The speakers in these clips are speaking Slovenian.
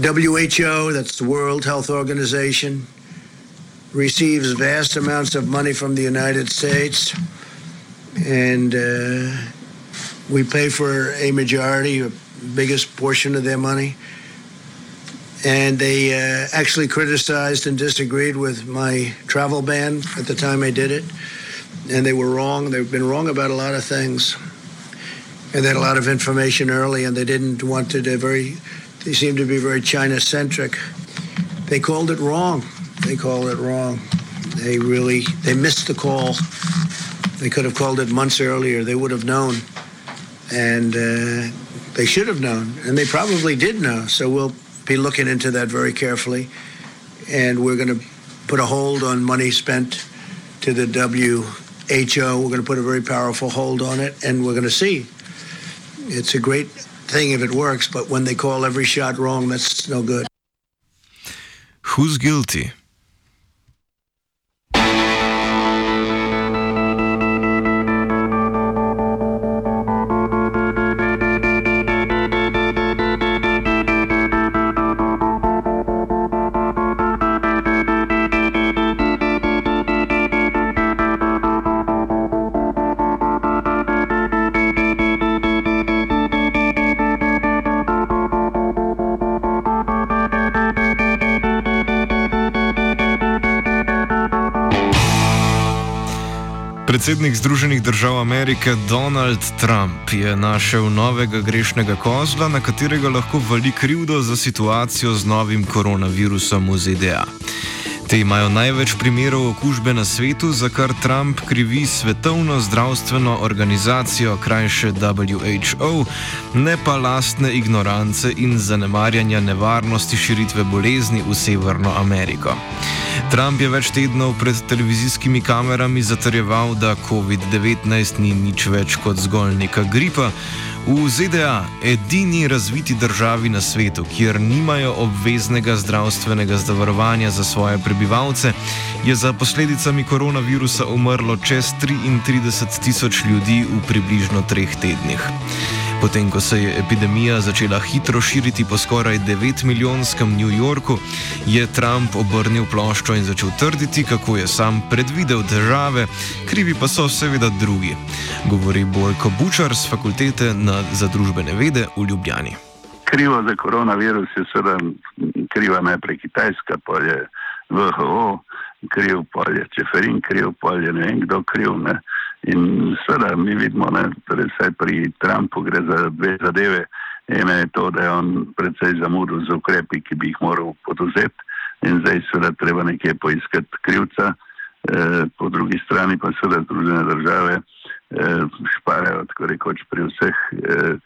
WHO, that's the World Health Organization, receives vast amounts of money from the United States, and uh, we pay for a majority, a biggest portion of their money. And they uh, actually criticized and disagreed with my travel ban at the time I did it, and they were wrong. They've been wrong about a lot of things, and they had a lot of information early, and they didn't want to. They're very they seem to be very China centric. They called it wrong. They called it wrong. They really they missed the call. They could have called it months earlier. They would have known, and uh, they should have known, and they probably did know. So we'll be looking into that very carefully, and we're going to put a hold on money spent to the WHO. We're going to put a very powerful hold on it, and we're going to see. It's a great thing if it works, but when they call every shot wrong, that's no good. Who's guilty? Predsednik Združenih držav Amerike Donald Trump je našel novega grešnega kozla, na katerega lahko vali krivdo za situacijo z novim koronavirusom v ZDA. Te imajo največ primerov okužbe na svetu, za kar Trump krivi Svetovno zdravstveno organizacijo, krajše WHO, ne pa lastne ignorance in zanemarjanja nevarnosti širitve bolezni v Severno Ameriko. Trump je več tednov pred televizijskimi kamerami zatrjeval, da COVID-19 ni nič več kot zgolj neka gripa. V ZDA, edini razviti državi na svetu, kjer nimajo obveznega zdravstvenega zavarovanja za svoje prebivalce, je za posledicami koronavirusa umrlo čez 33 tisoč ljudi v približno treh tednih. Potem, ko se je epidemija začela hitro širiti po skoraj 9-milijonskem New Yorku, je Trump obrnil ploščo in začel trditi, kako je sam predvidel težave, krivi pa so seveda drugi. Govori Bojko Bučar z fakultete na, za družbene vede v Ljubljani. Krivo za koronavirus je seveda kriva najprej Kitajska, pa je WHO, kriv pa je Čeferin, kriv pa je ne vem kdo kriv. Ne. In seveda mi vidimo, da torej pri Trumpu gre za dve zadeve. Ena je to, da je on predvsej zamudil z ukrepi, ki bi jih moral poduzeti, in zdaj seveda treba nekje poiskati krivca. E, po drugi strani pa seveda Združene države e, šparajo, tako rekoč, pri vseh, e,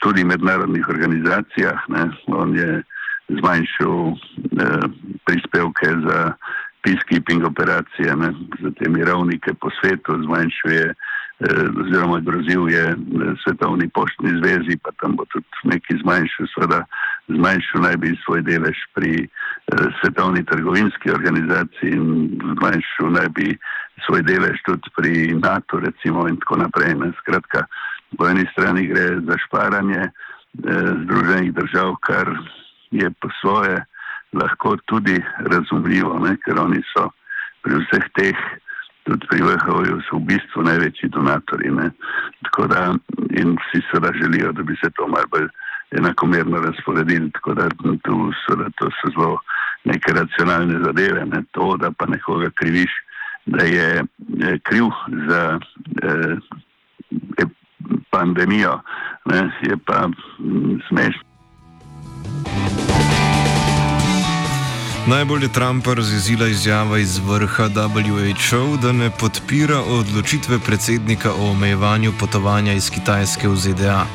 tudi mednarodnih organizacijah. Ne. On je zmanjšal e, prispevke za peacekeeping operacije ne, za te mirovnike po svetu, zmanjšuje eh, oziroma grozil je eh, Svetovni poštni zvezi, pa tam bo tudi neki zmanjšal, seveda zmanjšal naj bi svoj delež pri eh, Svetovni trgovinski organizaciji in zmanjšal naj bi svoj delež tudi pri NATO recimo in tako naprej. Ne. Skratka, po eni strani gre za šparanje eh, Združenih držav, kar je po svoje lahko tudi razumljivo, ne? ker oni so pri vseh teh, tudi pri VHO-ju, v bistvu največji donatori. Ne? Tako da in vsi seveda želijo, da bi se to malo bolj enakomerno razporedili, tako da tu seveda to so zelo neke racionalne zadeve, ne to, da pa nekoga kriviš, da je kriv za eh, pandemijo, ne, je pa mm, smešno. Najbolj je Trumpa razjezila izjava iz vrha WHO, da ne podpira odločitve predsednika o omejevanju potovanja iz Kitajske v ZDA.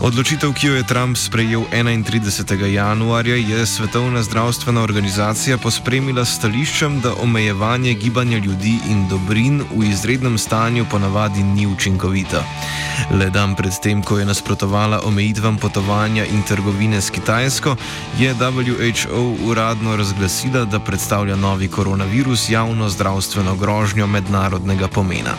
Odločitev, ki jo je Trump sprejel 31. januarja, je Svetovna zdravstvena organizacija pospremila s stališčem, da omejevanje gibanja ljudi in dobrin v izrednem stanju ponavadi ni učinkovito. Le dan predtem, ko je nasprotovala omejitvam potovanja in trgovine s Kitajsko, je WHO uradno razglasila, da predstavlja novi koronavirus javno zdravstveno grožnjo mednarodnega pomena.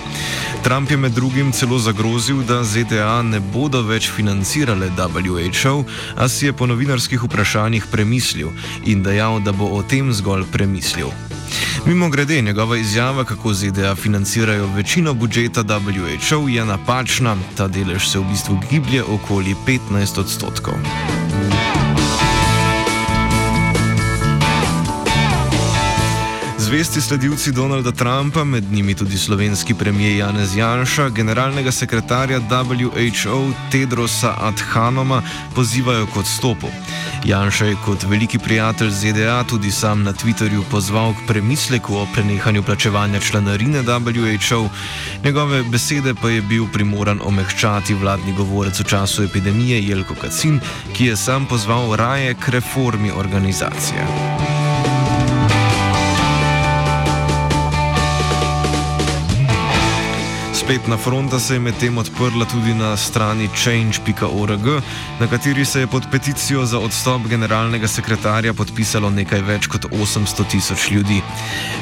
Trump je med drugim celo zagrozil, da ZDA ne bodo več financirale WHO, a si je po novinarskih vprašanjih premislil in dejal, da bo o tem zgolj premislil. Mimo grede, njegova izjava, kako ZDA financirajo večino budžeta WHO, je napačna, ta delež se v bistvu giblje okoli 15 odstotkov. Zvesti sledilci Donalda Trumpa, med njimi tudi slovenski premijer Janez Janša, generalnega sekretarja WHO Tedrosa Adhanoma pozivajo k odstopu. Janša je kot veliki prijatelj ZDA tudi sam na Twitterju pozval k premisleku o prenehanju plačevanja članarine WHO, njegove besede pa je bil primoran omehčati vladni govorec v času epidemije Jelko Kacin, ki je sam pozval raje k reformi organizacije. Spletna fronta se je medtem odprla tudi na strani change.org, na kateri se je pod peticijo za odstop generalnega sekretarja podpisalo nekaj več kot 800 tisoč ljudi.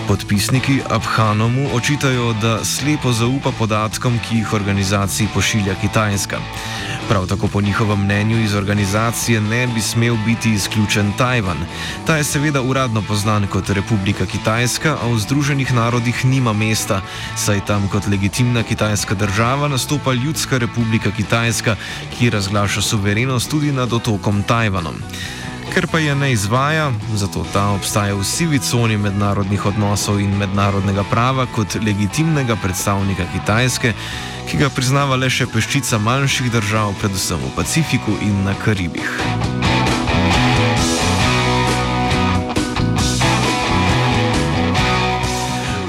Podpisniki Abhanomu očitajo, da slepo zaupa podatkom, ki jih organizaciji pošilja Kitajska. Prav tako po njihovem mnenju iz organizacije ne bi smel biti izključen Tajvan. Ta je seveda uradno poznan kot Republika Kitajska, a v Združenih narodih nima mesta, saj tam kot legitimna kitajska država nastopa Ljudska republika Kitajska, ki razglaša suverenost tudi nad otokom Tajvanom. Ker pa je ne izvaja, zato ta obstaja v sivi coni mednarodnih odnosov in mednarodnega prava kot legitimnega predstavnika Kitajske, ki ga priznava le še peščica manjših držav, predvsem v Pacifiku in na Karibih.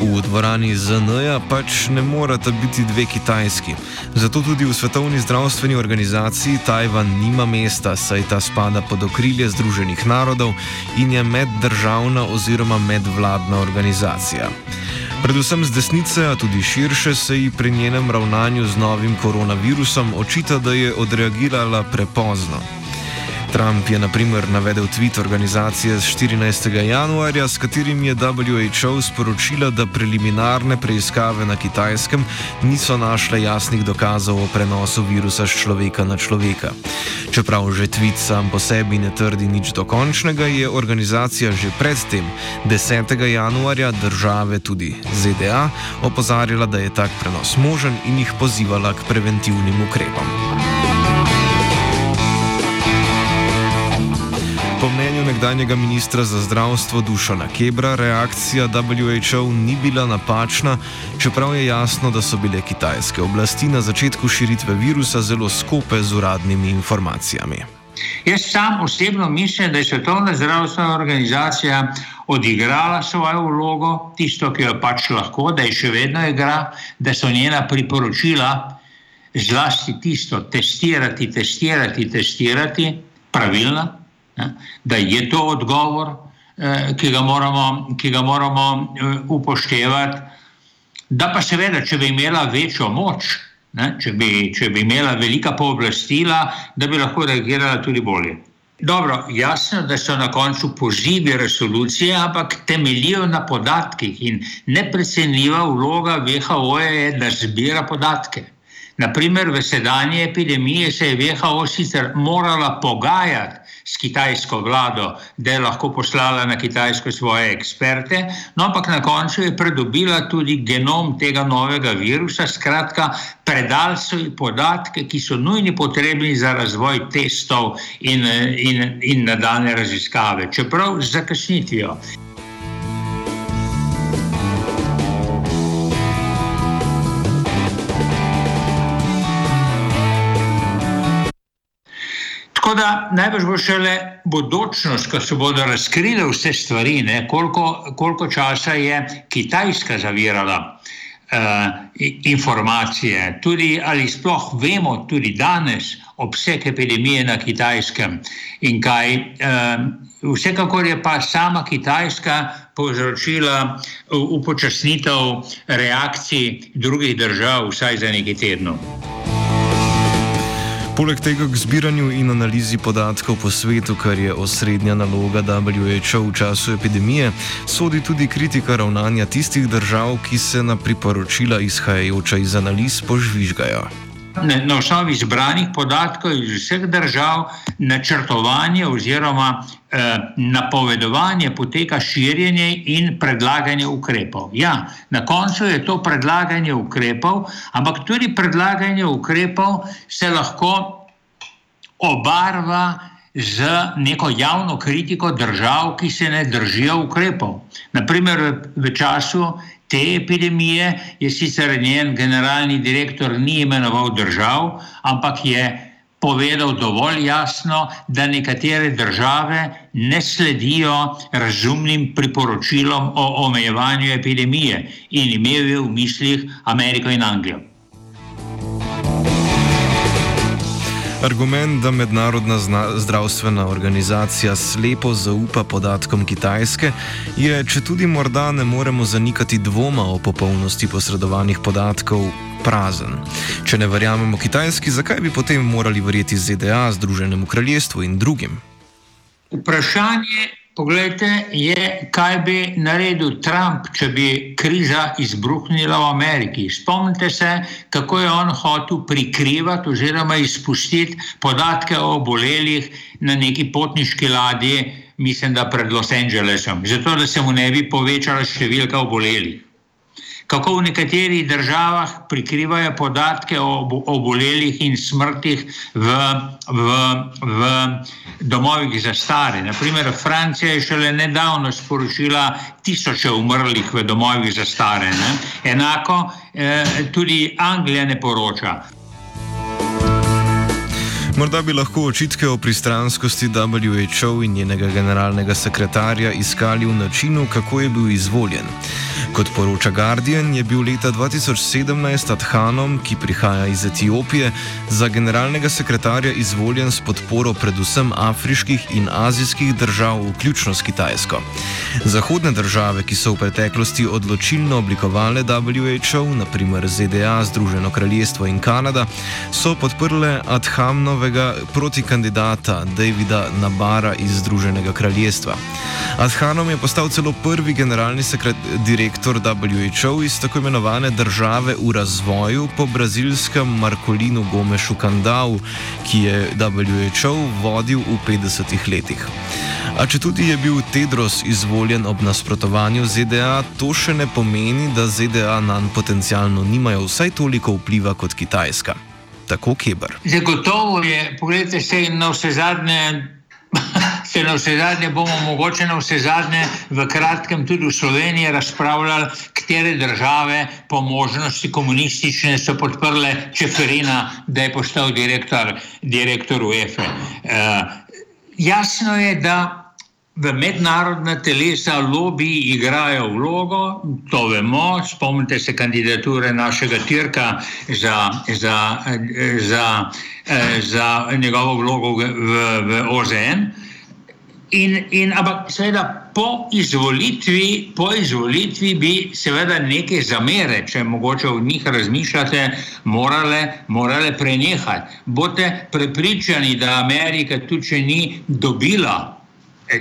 V dvorani ZN-ja pač ne morata biti dve kitajski. Zato tudi v Svetovni zdravstveni organizaciji Tajvan nima mesta, saj ta spada pod okrilje Združenih narodov in je meddržavna oziroma medvladna organizacija. Predvsem z desnice, a tudi širše, se ji pri njenem ravnanju z novim koronavirusom očita, da je odreagirala prepozno. Trump je na primer navedel tweet organizacije z 14. januarja, s katerim je WHO sporočila, da preliminarne preiskave na kitajskem niso našle jasnih dokazov o prenosu virusa z človeka na človeka. Čeprav že tweet sam po sebi ne trdi nič dokončnega, je organizacija že predtem, 10. januarja, države tudi ZDA opozarjala, da je tak prenos možen in jih pozivala k preventivnim ukrepom. Nekdanjega ministra za zdravstvo Dušana Kebra, reakcija WHO ni bila napačna, čeprav je jasno, da so bile kitajske oblasti na začetku širitve virusa zelo skope z uradnimi informacijami. Jaz sam osebno mislim, da je Svetovna zdravstvena organizacija odigrala svojo vlogo, tisto, ki jo pač lahko, da je še vedno igra, da so njena priporočila, zlasti tisto, testirati, testirati, testirati, pravilna da je to odgovor, eh, ki ga moramo, ki ga moramo eh, upoštevati. Da pa seveda, če bi imela večjo moč, ne, če, bi, če bi imela velika pooblastila, da bi lahko reagirala tudi bolje. Dobro, jasno, da so na koncu pozivi resolucije, ampak temeljijo na podatkih in neprecenljiva vloga WHO je, da zbira podatke. Naprimer, v sedanji epidemiji se je WHO sicer morala pogajati s kitajsko vlado, da je lahko poslala na Kitajsko svoje eksperte, no ampak na koncu je pridobila tudi genom tega novega virusa, skratka, predal so ji podatke, ki so nujni potrebni za razvoj testov in, in, in nadaljne raziskave, čeprav z zakasnitvijo. Tako da najbrž bo šele bodočnost, ko se bodo razkrile vse stvari, ne, koliko, koliko časa je Kitajska zavirala uh, informacije, tudi ali sploh vemo, tudi danes, obseg epidemije na Kitajskem in kaj. Uh, Vsekakor je pa sama Kitajska povzročila upočasnitev reakcij drugih držav, vsaj za nekaj tednov. Poleg tega k zbiranju in analizi podatkov po svetu, kar je osrednja naloga WHO v času epidemije, sodi tudi kritika ravnanja tistih držav, ki se na priporočila izhajajoča iz analiz požvižgajo. Na osnovi zbranih podatkov iz vseh držav načrtovanje oziroma eh, napovedovanje poteka širjenje in predlaganje ukrepov. Ja, na koncu je to predlaganje ukrepov, ampak tudi predlaganje ukrepov se lahko obarva z neko javno kritiko držav, ki se ne držijo ukrepov. Naprimer, v, času te epidemije je sicer njen generalni direktor ni imenoval držav, ampak je povedal dovolj jasno, da nekatere države ne sledijo razumnim priporočilom o omejevanju epidemije in imel je v mislih Ameriko in Anglijo. Argument, da mednarodna zdravstvena organizacija slepo zaupa podatkom Kitajske, je, če tudi morda ne moremo zanikati dvoma o popolnosti posredovanih podatkov, prazen. Če ne verjamemo Kitajski, zakaj bi potem morali verjeti ZDA, Združenemu kraljestvu in drugim? Vprašanje Poglejte, je, kaj bi naredil Trump, če bi kriza izbruhnila v Ameriki. Spomnite se, kako je on hotel prikrivati oziroma izpustiti podatke o obolelih na neki potniški ladji, mislim, da pred Los Angelesom, zato da se mu ne bi povečala številka obolelih kako v nekaterih državah prikrivajo podatke o obolelih in smrtih v, v, v domovih za stare. Naprimer, Francija je šele nedavno sporočila tisoče umrlih v domovih za stare. Ne? Enako eh, tudi Anglija ne poroča. Morda bi lahko očitke o pristranskosti WHO in njenega generalnega sekretarja iskali v načinu, kako je bil izvoljen. Kot poroča Guardian, je bil leta 2017 Adhanom, ki prihaja iz Etiopije, za generalnega sekretarja izvoljen s podporo predvsem afriških in azijskih držav, vključno s Kitajsko. Zahodne države, ki so v preteklosti odločilno oblikovale WHO, naprimer ZDA, Združeno kraljestvo in Kanada, so podprle Adhanovega protikandidata Davida Nabara iz Združenega kraljestva. Adhanom je postal celo prvi generalni sekretar direktor WHO iz tako imenovane države v razvoju po brazilskem Markolinu Gomešu Kandau, ki je WHO vodil v 50-ih letih. A če tudi je bil Tedros izvoljen ob nasprotovanju ZDA, to še ne pomeni, da ZDA na njega potencialno nimajo vsaj toliko vpliva kot Kitajska. Tako Keber. Zagotovo je, pogledajte se na vse zadnje. Se na vse zadnje bomo mogoče na vse zadnje v kratkem tudi v Sloveniji razpravljali, katere države po možnosti komunistične so podprle Čeferina, da je postal direktor, direktor UEFA. E, jasno je, da v mednarodna telesa lobiji igrajo vlogo, to vemo, spomnite se kandidature našega Tirka za, za, za, za njegovo vlogo v, v OZN. In, in, ampak, seveda, po izvolitvi, po izvolitvi bi, seveda, neke zamere, če mogoče v njih razmišljate, morale, morale prenehati. Bote prepričani, da Amerika, tudi če ni dobila eh,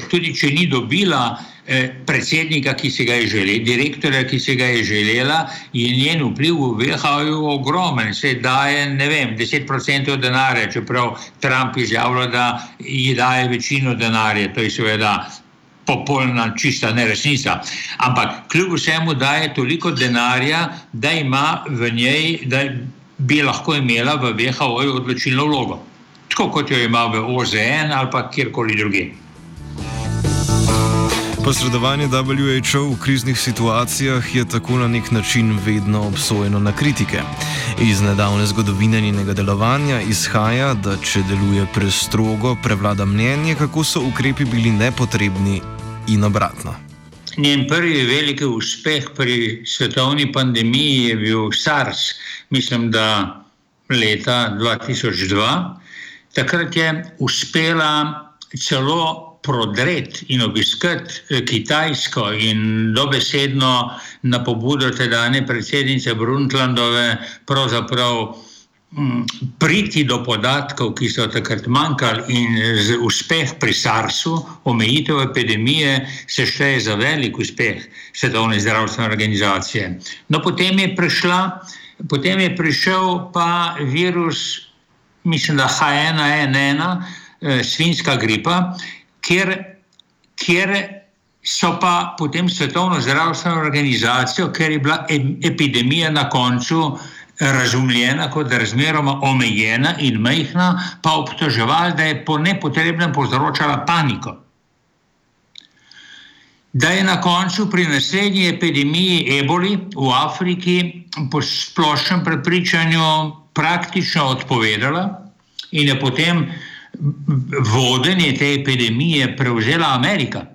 tudi če ni dobila eh, predsednika, ki si ga je želela, direktorja, ki si ga je želela, je njen vpliv v VHO ogromen. Se daje, ne vem, 10% denarja, čeprav Trump izjavlja, da ji daje večino denarja. To je seveda popolna, čista neresnica. Ampak kljub vsemu daje toliko denarja, da ima v njej, da bi lahko imela v VHO odločilno vlogo. Tako kot jo ima v OZN ali pa kjerkoli drugje. Posredovanje WHO v kriznih situacijah je tako na nek način vedno obsojeno na kritike. Iz nedavne zgodovine njenega delovanja izhaja, da če deluje prestrogo, prevlada mnenje, kako so ukrepi bili nepotrebni in obratno. Njen prvi veliki uspeh pri svetovni pandemiji je bil SARS, mislim, da leta 2002. Takrat je uspela celo prodreti in obiskati eh, Kitajsko in dobesedno na pobudo tedanje predsednice Brundtlandove pravzaprav mm, priti do podatkov, ki so takrat manjkali in uspeh pri SARS-u, omejitev epidemije, se šteje za velik uspeh Svetovne zdravstvene organizacije. No, potem je prišla, potem je prišel pa virus, mislim, da H1N1, eh, svinska gripa, kjer, kjer so pa potem Svetovno zdravstveno organizacijo, ker je bila epidemija na koncu razumljena kot razmeroma omejena in majhna, pa obtoževali, da je po nepotrebnem povzročala paniko. Da je na koncu pri naslednji epidemiji eboli v Afriki po splošnem prepričanju praktično odpovedala in je potem vodenje te epidemije prevzela Amerika,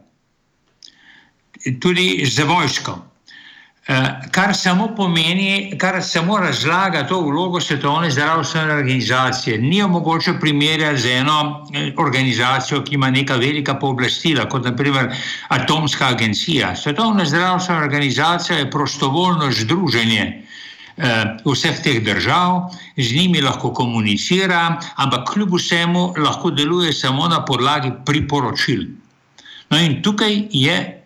tudi z vojsko. Eh, kar samo pomeni, kar samo razlaga to vlogo Svetovne zdravstvene organizacije. Ni jo mogoče primerjati z eno eh, organizacijo, ki ima neka velika pooblastila, kot naprimer Atomska agencija. Svetovna zdravstvena organizacija je prostovoljno združenje vseh teh držav, z njimi lahko komunicira, ampak kljub vsemu lahko deluje samo na podlagi priporočil. No, in tukaj je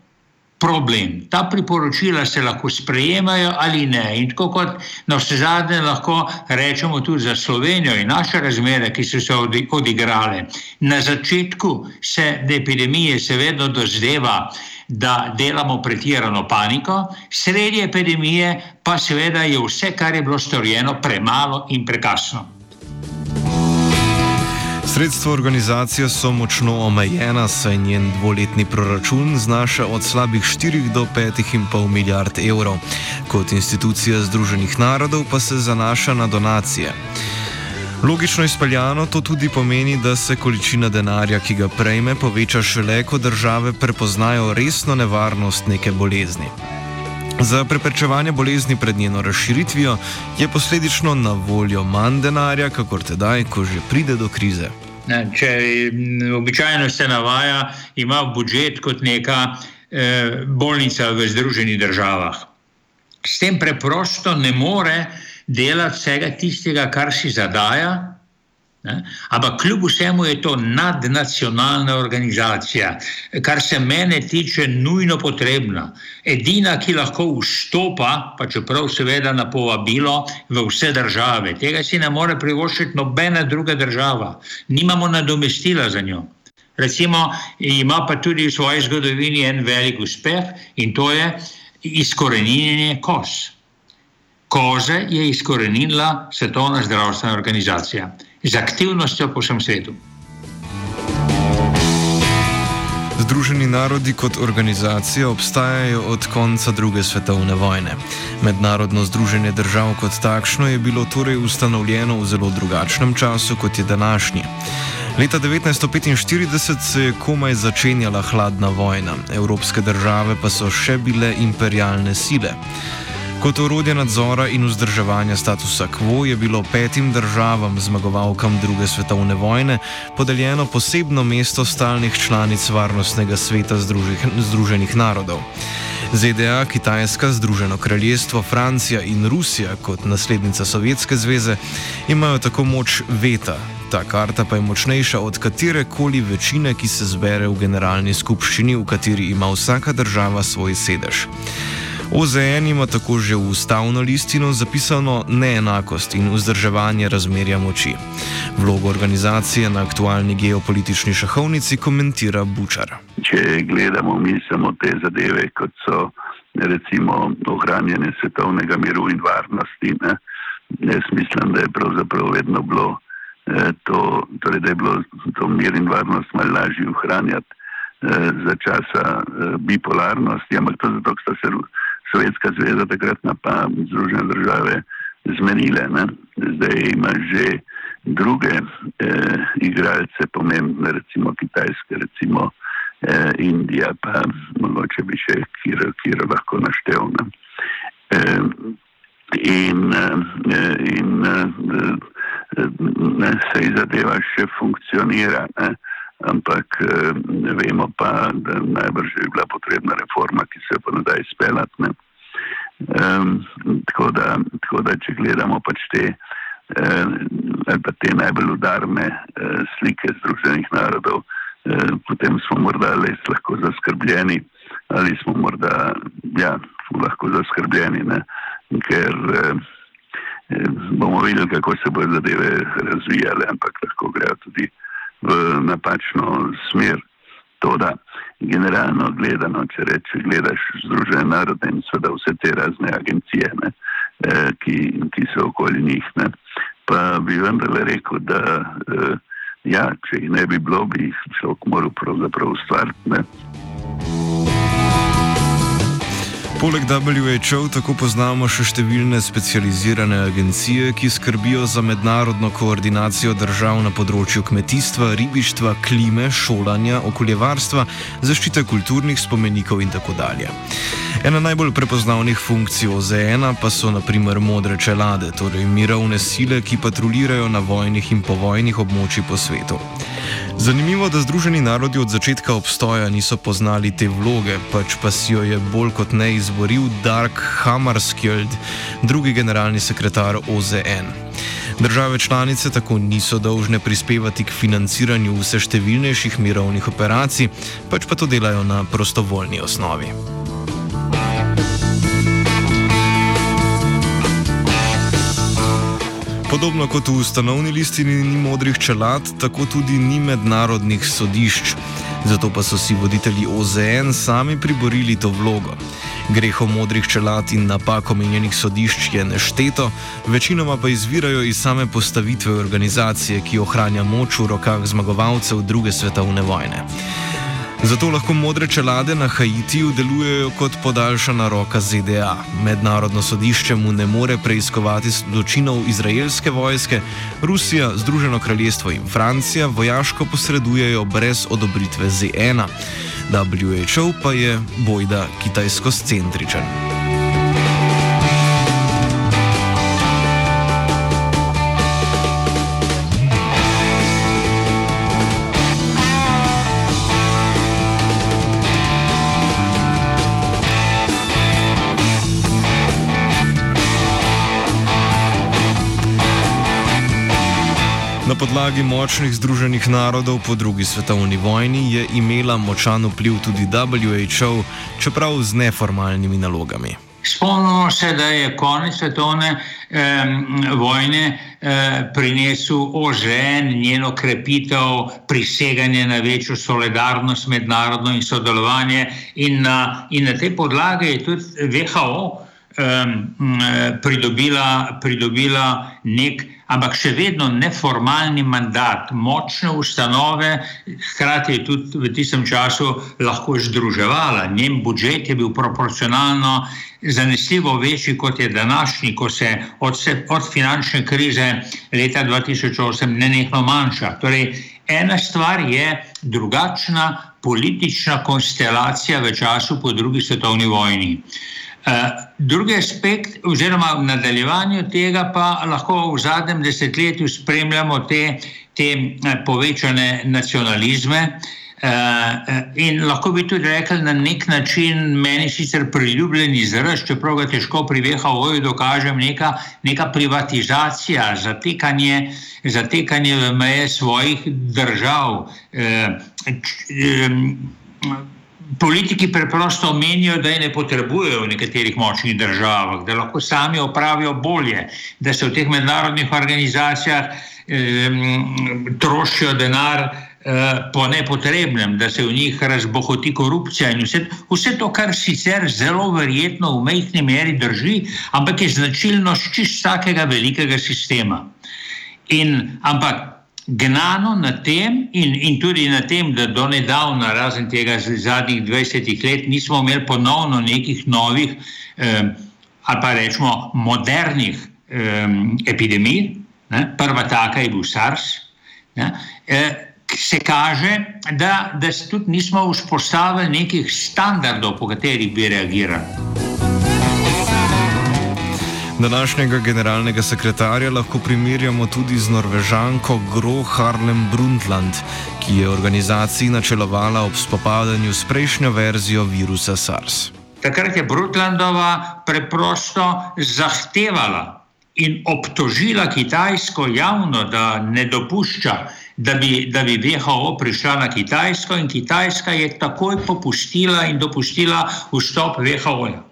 problem. Ta priporočila se lahko sprejemajo ali ne. In tako kot na vse zadnje lahko rečemo tudi za Slovenijo in naše razmere, ki so se odigrale. Na začetku se epidemije se vedno dozdeva, da delamo pretirano paniko, sredi epidemije pa seveda je vse, kar je bilo storjeno, premalo in prekasno. Sredstva organizacije so močno omejena, saj njen dvoletni proračun znaša od slabih 4 do 5,5 milijard evrov. Kot institucija Združenih narodov pa se zanaša na donacije. Logično izpeljano to tudi pomeni, da se količina denarja, ki ga prejme, poveča šele, ko države prepoznajo resno nevarnost neke bolezni. Za preprečevanje bolezni pred njeno razširitvijo je posledično na voljo manj denarja, kakor tedaj, ko že pride do krize. Če običajno se navaja, ima budžet kot neka eh, bolnica v Združenih državah. S tem preprosto ne more delati vsega tistega, kar si zadaja. Ne? Ampak kljub vsemu je to nadnacionalna organizacija, kar se mene tiče, nujno potrebna. Edina, ki lahko vstopa, pa čeprav seveda na povabilo v vse države. Tega si ne more privoščiti nobena druga država. Nimamo nadomestila za njo. Recimo, ima pa tudi v svoji zgodovini en velik uspeh in to je izkoreninjenje kos kože je izkorenila Svetovna zdravstvena organizacija z aktivnostjo po vsem svetu. Združeni narodi kot organizacija obstajajo od konca druge svetovne vojne. Mednarodno združenje držav kot takšno je bilo torej ustanovljeno v zelo drugačnem času kot je današnji. Leta 1945 se je komaj začenjala hladna vojna, evropske države pa so še bile imperialne sile. Kot orodje nadzora in vzdrževanja statusa quo je bilo petim državam, zmagovalkam druge svetovne vojne, podeljeno posebno mesto stalnih članic Varnostnega sveta Združenih narodov. ZDA, Kitajska, Združeno kraljestvo, Francija in Rusija kot naslednica Sovjetske zveze imajo tako moč veta. Ta karta pa je močnejša od katere koli večine, ki se zbere v generalni skupščini, v kateri ima vsaka država svoj sedež. OZN ima tako že v ustavno listino zapisano neenakost in vzdrževanje razmerja moči. Vlogo organizacije na aktualni geopolitični šahovnici komentira Bučar. Če gledamo mi samo te zadeve, kot so recimo ohranjanje svetovnega miru in varnosti, ne, jaz mislim, da je pravzaprav vedno bilo eh, to, torej, da je bilo to mir in varnost malo lažje ohranjati eh, za časa eh, bipolarnosti, ampak to zato, ker sta se Sovjetska zveza takrat pa Združene države zmenile. Ne? Zdaj ima že druge eh, igralce, pomembne, recimo Kitajske, recimo eh, Indija, pa mogoče bi še kjer, kjer lahko naštel. Ne? Eh, in eh, in eh, ne, sej zadeva še funkcionira. Ne? Ampak eh, vemo pa, da najbrž je bila potrebna reforma, ki se pa ne da izpeljati. Um, tako, tako da, če gledamo pač te, eh, te najbolj udarne eh, slike Združenih narodov, eh, potem smo morda res lahko zaskrbljeni ali smo morda ja, lahko zaskrbljeni, ne? ker eh, bomo videli, kako se bodo zadeve razvijale, ampak lahko grejo tudi v napačno smer. To, da generalno gledano, če reče, gledaš Združene narode in seveda vse te razne agencije, ne, eh, ki, ki so okoli njih, ne, pa bi vendarle rekel, da eh, ja, če jih ne bi bilo, bi jih človek moral pravzaprav ustvariti. Poleg WHO tako poznamo še številne specializirane agencije, ki skrbijo za mednarodno koordinacijo držav na področju kmetijstva, ribištva, klime, šolanja, okoljevarstva, zaščite kulturnih spomenikov in tako dalje. Ena najbolj prepoznavnih funkcij OZN pa so naprimer modre čelade, torej mirovne sile, ki patrulirajo na vojnih in povojnih območjih po svetu. Zanimivo, da Združeni narodi od začetka obstoja niso poznali te vloge, pač pa si jo je bolj kot ne izboril Dark Hammarskjöld, drugi generalni sekretar OZN. Države članice tako niso dolžne prispevati k financiranju vse številnejših mirovnih operacij, pač pa to delajo na prostovoljni osnovi. Podobno kot v ustanovni listini ni modrih čelad, tako tudi ni mednarodnih sodišč. Zato pa so si voditelji OZN sami priborili to vlogo. Grehov modrih čelad in napak omenjenih sodišč je nešteto, večinoma pa izvirajo iz same postavitve organizacije, ki ohranja moč v rokah zmagovalcev druge svetovne vojne. Zato lahko modre čelade na Haitiju delujejo kot podaljšana roka ZDA. Mednarodno sodišče mu ne more preiskovati zločinov izraelske vojske, Rusija, Združeno kraljestvo in Francija vojaško posredujejo brez odobritve ZN. WHO pa je bojda kitajsko-scentričen. Na podlagi močnih združenih narodov po drugi svetovni vojni je imela močan vpliv tudi WHO, čeprav z neformalnimi nalogami. Spomnimo se, da je konec svetovne eh, vojne eh, prinesel OŽN, njeno krepitev, priseganje na večjo solidarnost mednarodno in sodelovanje, in na, in na te podlage je tudi WHO eh, pridobila, pridobila nek ampak še vedno neformalni mandat, močne ustanove, hkrati je tudi v tistem času lahko združevala. Njen budžet je bil proporcionalno zanesljivo večji kot je današnji, ko se od, se od finančne krize leta 2008 nenehno manjša. Torej, ena stvar je drugačna politična konstelacija v času po drugi svetovni vojni. Drugi aspekt, oziroma v nadaljevanju tega, pa lahko v zadnjem desetletju spremljamo te, te eh, povečane nacionalizme, Uh, in lahko bi tudi rekel na nek način, meni sicer priljubljen izraz, čeprav ga težko pri VHO-ju dokažem, neka, neka privatizacija, zatekanje, zatekanje v meje svojih držav. Uh, um, politiki preprosto menijo, da je ne potrebujejo v nekaterih močnih državah, da lahko sami opravijo bolje, da se v teh mednarodnih organizacijah um, trošijo denar. Eh, po nepotrebnem, da se v njih razbohoti korupcija in vse, vse to, kar sicer zelo verjetno v mehki meri drži, ampak je značilnost čist vsakega velikega sistema. In, ampak gnano na tem in, in tudi na tem, da do nedavna, razen tega zadnjih 20 let, nismo imeli ponovno nekih novih eh, ali pa rečemo modernih eh, epidemij, ne? prva taka je bil SARS. Ne? Eh, se kaže, da, da se tudi nismo vzpostavili nekih standardov, po katerih bi reagirali. Današnjega generalnega sekretarja lahko primerjamo tudi z norvežanko Gro Harlem Brundtland, ki je organizaciji načelovala ob spopadanju s prejšnjo verzijo virusa SARS. Takrat je Brundtlandova preprosto zahtevala in obtožila Kitajsko javno, da ne dopušča da bi, da bi WHO prišla na Kitajsko in Kitajska je takoj popustila in dopustila vstop WHO-ja.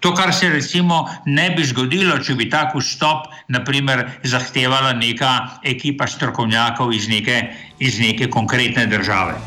To, kar se recimo ne bi zgodilo, če bi tak vstop naprimer, zahtevala neka ekipa strokovnjakov iz neke, iz neke konkretne države.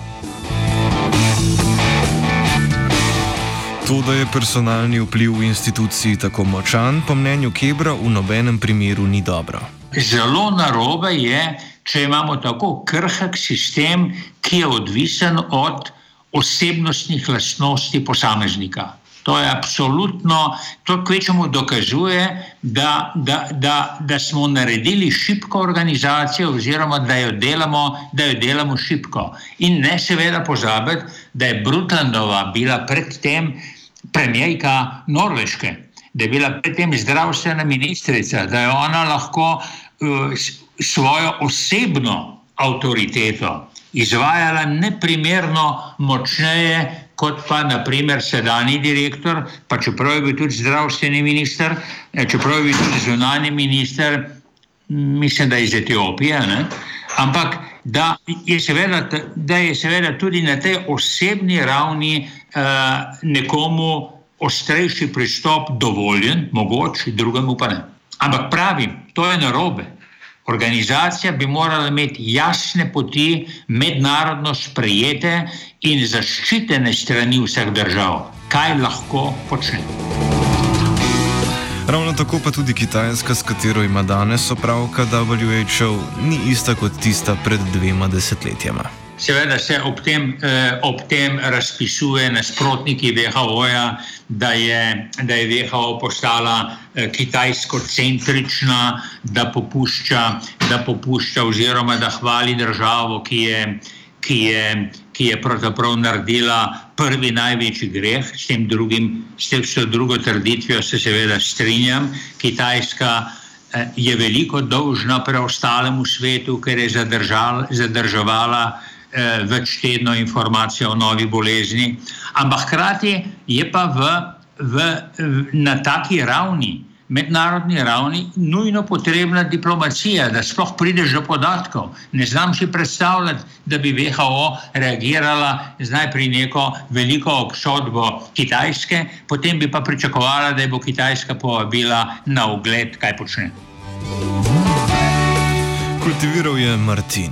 To, da je personalni vpliv v instituciji tako močan, po mnenju Kebra, v nobenem primeru ni dobro. Zelo narobe je, če imamo tako krhek sistem, ki je odvisen od osebnostnih lastnosti posameznika. To je absolutno, to kvečemu dokazuje, da, da, da, da smo naredili šibko organizacijo, oziroma da jo delamo, da jo delamo šibko. In ne seveda pozabiti, da je Brutlandova bila predtem premijejka Norveške, da je bila predtem zdravstvena ministrica, da je ona lahko uh, svojo osebno avtoriteto izvajala neprimerno močneje kot pa naprimer sedajni direktor, pa čeprav je bil tudi zdravstveni minister, eh, čeprav je bil tudi zunani minister, mislim, da iz Etiopije, ne? ampak da je, seveda, da je seveda tudi na tej osebni ravni uh, nekomu ostrejši pristop dovoljen, mogoče, drugemu pa ne. Ampak pravim, to je narobe. Organizacija bi morala imeti jasne poti, mednarodno sprejete in zaščitene strani vseh držav, kaj lahko počne. Ravno tako pa tudi Kitajska, s katero ima danes opravka WHO, ni ista kot tista pred dvema desetletjema. Seveda se ob tem, eh, ob tem razpisuje nasprotniki WHO-ja, da je, da je WHO postala eh, kitajsko-centrična, da popušča, da popušča oziroma da hvali državo, ki je, ki je, ki je pravzaprav naredila prvi največji greh, s tem drugim, s tem drugo trditvijo se seveda strinjam. Kitajska eh, je veliko dolžna preostalemu svetu, ker je zadržal, zadrževala eh, več tedno informacije o novi bolezni, ampak hkrati je pa v, v, na taki ravni, mednarodni ravni, nujno potrebna diplomacija, da sploh prideš do podatkov. Ne znam si predstavljati, da bi WHO reagirala zdaj pri neko veliko obsodbo Kitajske, potem bi pa pričakovala, da bo Kitajska povabila na ogled, kaj počne. Kultiviral je Martin.